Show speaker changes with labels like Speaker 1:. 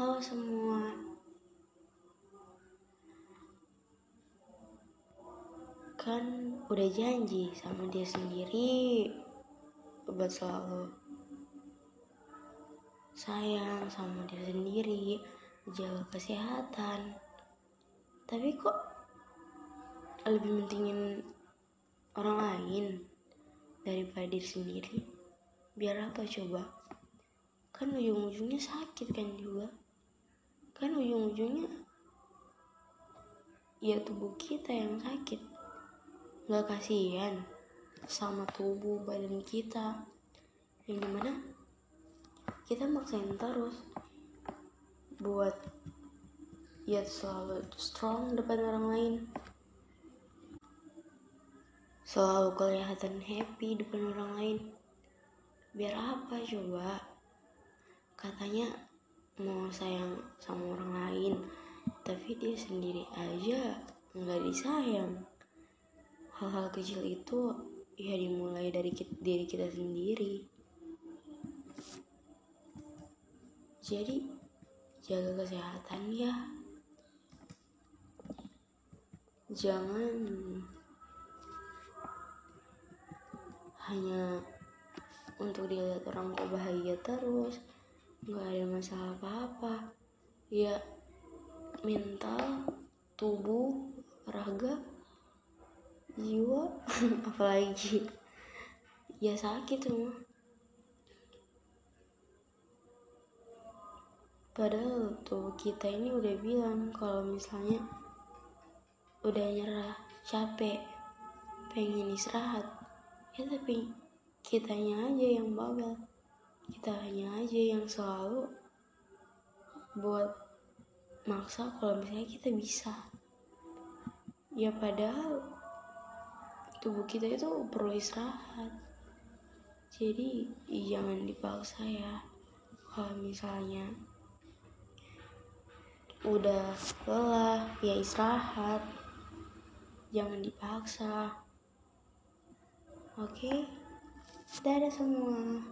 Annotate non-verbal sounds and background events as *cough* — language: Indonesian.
Speaker 1: Halo semua. Kan udah janji sama dia sendiri buat selalu sayang sama dia sendiri, jaga kesehatan. Tapi kok lebih mentingin orang lain daripada diri sendiri? Biar apa coba? Kan ujung-ujungnya sakit kan juga. Kan ujung-ujungnya ya tubuh kita yang sakit. Gak kasihan sama tubuh badan kita. Yang di mana kita maksain terus buat ya selalu strong depan orang lain. Selalu kelihatan happy depan orang lain. Biar apa coba? Katanya mau sayang sama orang lain tapi dia sendiri aja nggak disayang. Hal-hal kecil itu ya dimulai dari kita, diri kita sendiri. Jadi jaga kesehatan ya. Jangan hanya untuk dilihat orang kok bahagia terus nggak ada masalah apa-apa. Ya mental tubuh raga jiwa *laughs* apalagi? Ya sakit semua. Padahal tubuh kita ini udah bilang kalau misalnya udah nyerah capek pengen istirahat ya tapi kitanya aja yang babel kitanya aja yang selalu buat maksa kalau misalnya kita bisa. Ya padahal tubuh kita itu perlu istirahat. Jadi jangan dipaksa ya. Kalau misalnya udah lelah ya istirahat. Jangan dipaksa. Oke? Dadah semua